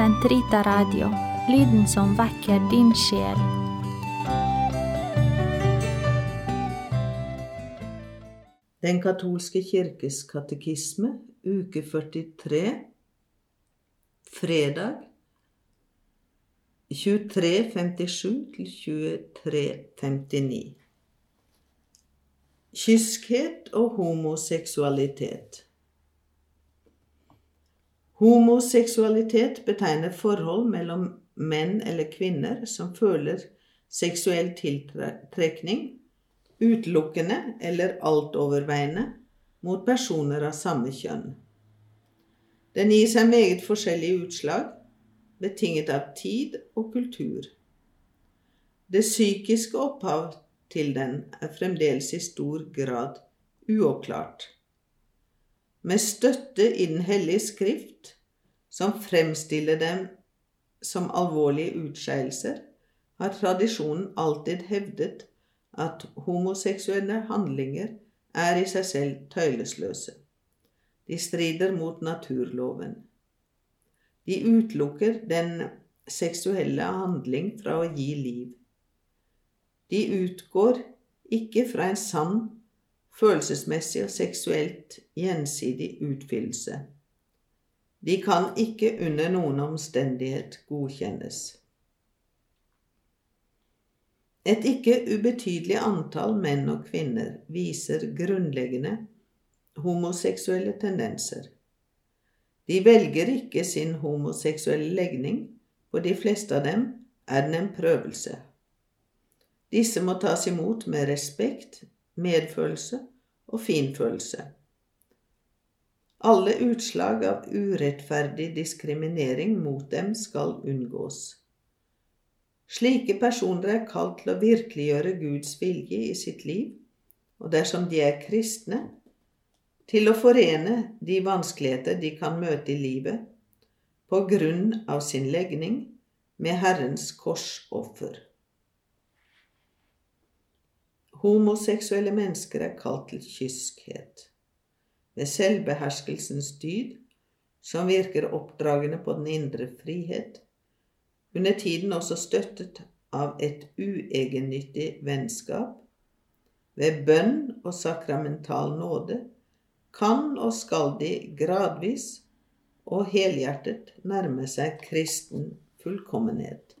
Sentrita Radio, lyden som vekker din sjel. Den katolske kirkes katekisme, uke 43, fredag 2357 til 2359. Kyskhet og homoseksualitet. Homoseksualitet betegner forhold mellom menn eller kvinner som føler seksuell tiltrekning utelukkende eller altoverveiende mot personer av samme kjønn. Den gir seg meget forskjellige utslag, betinget av tid og kultur. Det psykiske opphav til den er fremdeles i stor grad uoppklart. Med støtte i Den hellige skrift, som fremstiller dem som alvorlige utskeielser, har tradisjonen alltid hevdet at homoseksuelle handlinger er i seg selv tøylesløse. De strider mot naturloven. De utelukker den seksuelle handling fra å gi liv. De utgår ikke fra en sann følelsesmessig og seksuelt gjensidig utfyllelse. De kan ikke under noen omstendighet godkjennes. Et ikke ubetydelig antall menn og kvinner viser grunnleggende homoseksuelle tendenser. De velger ikke sin homoseksuelle legning, for de fleste av dem er den en prøvelse. Disse må tas imot med respekt, medfølelse og finfølelse. Alle utslag av urettferdig diskriminering mot dem skal unngås. Slike personer er kalt til å virkeliggjøre Guds vilje i sitt liv, og dersom de er kristne, til å forene de vanskeligheter de kan møte i livet på grunn av sin legning med Herrens korsoffer. Homoseksuelle mennesker er kalt til kyskhet, ved selvbeherskelsens dyd, som virker oppdragende på den indre frihet, under tiden også støttet av et uegennyttig vennskap, ved bønn og sakramental nåde, kan og skal de gradvis og helhjertet nærme seg kristen fullkommenhet.